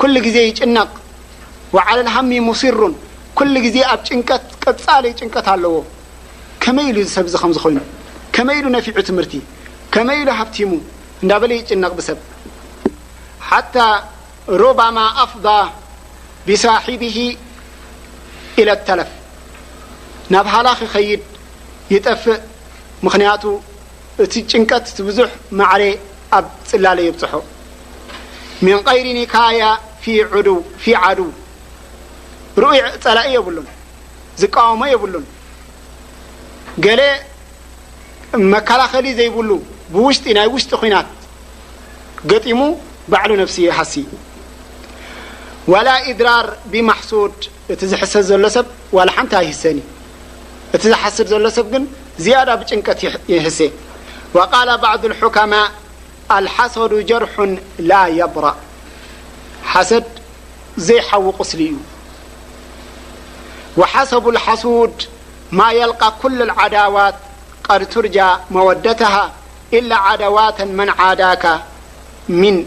ኩሉ ግዜ ይጭነቅ ወዓለል ሃሚ ሙሲሩን ኩሉ ግዜ ኣብ ጭንቀት ቀጻሊ ጭንቀት ኣለዎ ከመይ ኢሉ እዚ ሰብ እዚ ከምዚ ኮይኑ ከመይ ኢሉ ነፊዑ ትምህርቲ ከመይ ኢሉ ሃብቲሙ እንዳበለ ይጭነቅ ብሰብ ሓታ ሩባማ ኣፍዳ ቢሳሒቢሂ ኢለ ተለፍ ናብ ሃላክ ይከይድ ይጠፍእ ምክንያቱ እቲ ጭንቀት እቲ ብዙሕ ማዕረ ኣብ ጽላለ የብጽሖ። ምን ቀይሪ ኒካያ ፊ ዓድው ርኡይ ጸላኢ የብሉን ዝቃወሞ የብሉን ገለ መከላኸሊ ዘይብሉ ብውሽጢ ናይ ውሽጢ ኹናት ገጢሙ ባዕሉ ነብሲ ይሃሲ ዋላ ኢድራር ቢማሕሱድ ت حس ل س ول هسن ت حس ل سب زيد بጭنت يهس وقال بعض الحكماء الحሰد جرح لا يبرأ د زيحو قسل ዩ وحب الحسود ما يلقى كل العدوت رج مودتها إلا عدواة من عداك من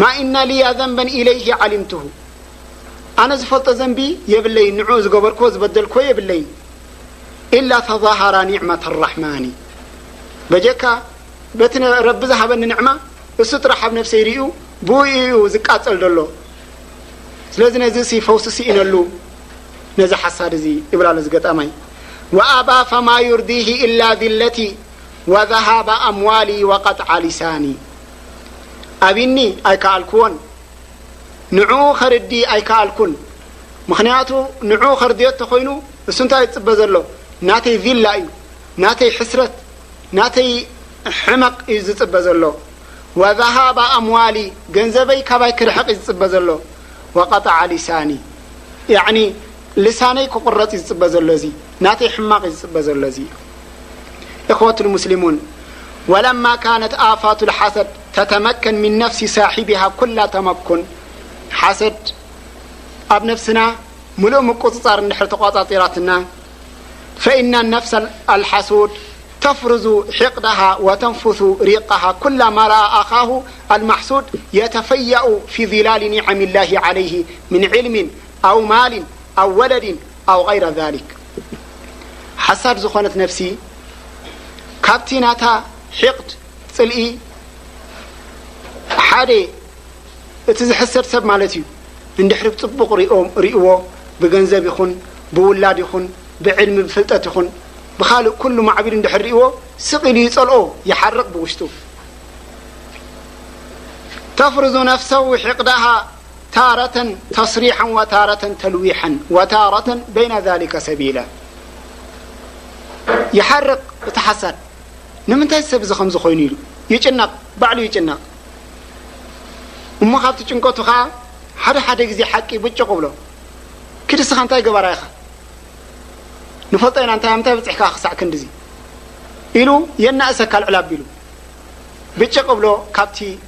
ማ እና ልያ ዘንበን ኢለይሂ ዓሊምትሁ ኣነ ዝፈልጦ ዘንቢ የብለይን ንዑኡ ዝገበርክዎ ዝበደልክዎ የብለይን ኢላ ተዛሃራ ኒዕመት ኣራሕማኒ በጀካ በቲ ረቢ ዝሃበኒ ንዕማ እሱ ጥራሕ ኣብ ነፍሰይ ርእዩ ብኡ እዩ ዝቃፀል ዘሎ ስለዚ ነዚ ሲ ፈውሲ ስኢነሉ ነዚ ሓሳድ እዚ ይብል ኣሎ ዝገጣማይ ወኣባ ፈማ ዩርዲሂ ኢላ ዚለቲ ወዘሃባ ኣምዋሊ ወቀጥዓ ሊሳኒ ኣቢኒ ኣይከኣልኩዎን ንዕኡ ከርዲ ኣይከኣልኩን ምክንያቱ ንዕኡ ከርድዮ እተኮይኑ እሱ እንታይ ዝፅበ ዘሎ ናተይ ቪላ እዩ ናተይ ሕስረት ናተይ ሕመቅ እዩ ዝፅበ ዘሎ ወዛሃባ ኣምዋሊ ገንዘበይ ካባይ ክርሕቅ እዩ ዝፅበ ዘሎ ወቀጠዓ ሊሳኒ ያዕኒ ልሳነይ ክቁረፅ እዩ ዝፅበ ዘሎ እዚ ናተይ ሕማቅ እዩ ዝፅበ ዘሎ እዚ اخوة المسلمون ولما كانت آفاة الحسد تتمكن من نفس صاحبها كل تمكن س ب نفسنا ملؤ م ر نر ترتنا فإن نفس الحسود تفرز حقدها وتنفث ريقها كل مر أخاه المحسود يتفيأ في ظلال نعم الله عليه من علم أو مال أو ولد ኣው ገይረ ዛሊክ ሓሳድ ዝኾነት ነብሲ ካብቲ ናታ ሒቕድ ፅልኢ ሓደ እቲ ዝሕሰድ ሰብ ማለት እዩ እንድሕሪ ብፅቡቕ ሪኦም ሪእዎ ብገንዘብ ይኹን ብውላድ ይኹን ብዕልሚ ብፍልጠት ይኹን ብካልእ ኩሉ ማዕቢሉ እንድሕር ሪእዎ ስቕ ኢሉ ይፀልኦ ይሓርቕ ብውሽጡ ተፍርዙ ነፍሰሁ ሒቕዳሃ ታረተ ተስሪሐን ወታረተ ተልዊሐን ወታረተ በይነ ዛሊከ ሰቢለ ይሓርቅ እቲ ሓሳድ ንምንታይ ሰብ እዚ ከምዚ ኮይኑ ኢሉ ይጭነቕ ባዕሉ ይጭነቕ እሞ ካብቲ ጭንቀቱ ከዓ ሓደ ሓደ ግዜ ሓቂ ብጭቕ ብሎ ክድስኻ እንታይ ገበራ ኢኻ ንፈልጦ ኢና እንታይ ኣብ ምንታይ በፅሕካ ክሳዕ ክንድዚ ኢሉ የናእሰካ ልዕል ኣቢሉ ብጭቕ ብሎ ካብቲ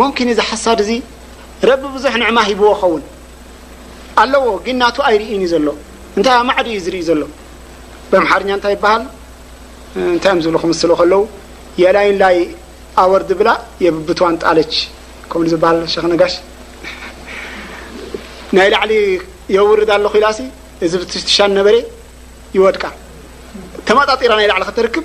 ሞምኪን እዚ ሓሳድ እዚ ረቢ ብዙሕ ንዕማ ሂብዎ ኸውን ኣለዎ ጊን ናቱ ኣይርኢን እዩ ዘሎ እንታይ ኣማዕዲ እዩ ዝርኢ ዘሎ በምሓርኛ እንታይ ይበሃል እንታይ እዮም ዝብሉ ክምስሉ ከለው የላይን ላይ ኣወርድ ብላ የብብትዋን ጣለች ከምኡ ዝበሃል ሸኽ ነጋሽ ናይ ላዕሊ የውርድ ኣለኹ ኢላሲ እዚ ብትሻን ነበሬ ይወድቃ ተመጣጢራ ናይ ላዕሊ ከተርክብ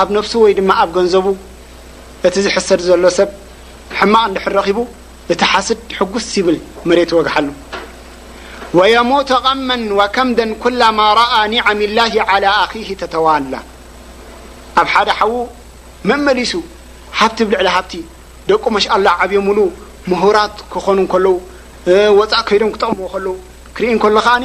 ኣብ ነፍሱ ወይ ድማ ኣብ ገንዘቡ እቲ ዝሕሰድ ዘሎ ሰብ ሕማቕ እንድሕር ረኺቡ እቲ ሓስድ ሕጉስ ይብል መሬት ይወግሓሉ ወየሙቱ ቐመን ወከምደን ኩላማ ረኣ ኒዓም ላሂ ዓላ ኣኺሂ ተተዋላ ኣብ ሓደ ሓዉ መመሊሱ ሃብቲ ብ ልዕሊ ሃብቲ ደቁ መሽኣላ ዓብዮምሉ ምሁራት ክኾኑ ከለዉ ወፃእ ከይዶም ክጠቕምዎ ከለዉ ክርኢ እንከሎ ከዓኒ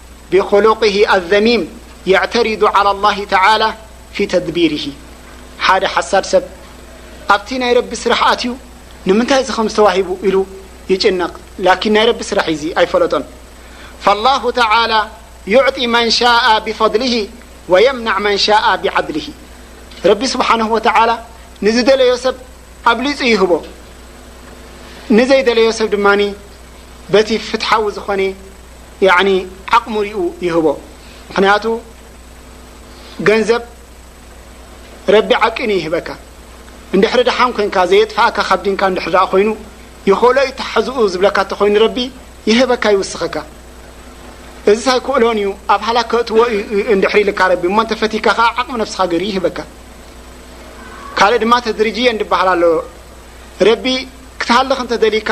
ብኹሉቅሂ ኣዘሚም የዕተሪዱ ዓላ ኣላሂ ተዓላ ፊ ተድቢርሂ ሓደ ሓሳድ ሰብ ኣብቲ ናይ ረቢ ስራሕ ኣትዩ ንምንታይ እዚ ከምዚ ተዋሂቡ ኢሉ ይጭነቅ ላኪን ናይ ረቢ ስራሕ ኢዚ ኣይፈለጦን ፋላሁ ተዓላ ዩዕጢ መን ሻኣ ብፈድልሂ ወየምናዕ መን ሻኣ ብዓድልሂ ረቢ ስብሓነሁ ወተዓላ ንዝደለዮ ሰብ ኣብሊፁ ይህቦ ንዘይደለዮ ሰብ ድማ በቲ ፍትሓዊ ዝኾነ ያዕኒ ዓቕሙ ሪኡ ይህቦ ምኽንያቱ ገንዘብ ረቢ ዓቂኑ ይህበካ እንድሕሪ ደሓን ኮንካ ዘየጥፍኣካ ካብ ዲንካ እንድሕሪ ደኣ ኮይኑ ይኽእሎ እዩ ተሓዝኡ ዝብለካ እንተኾይኑ ረቢ ይህበካ ይውስኸካ እዚ ሳይክእሎን እዩ ኣብ ሃላክ ከእትዎ እዩ እንድሕሪ ኢልካ ረቢ እሞ እንተፈቲካ ከዓ ዓቕሚ ነፍስኻ ገይሩ ይህበካ ካልእ ድማ ተድሪጅየ እንድበሃል ኣሎ ረቢ ክትሃልኽ እንተደሊካ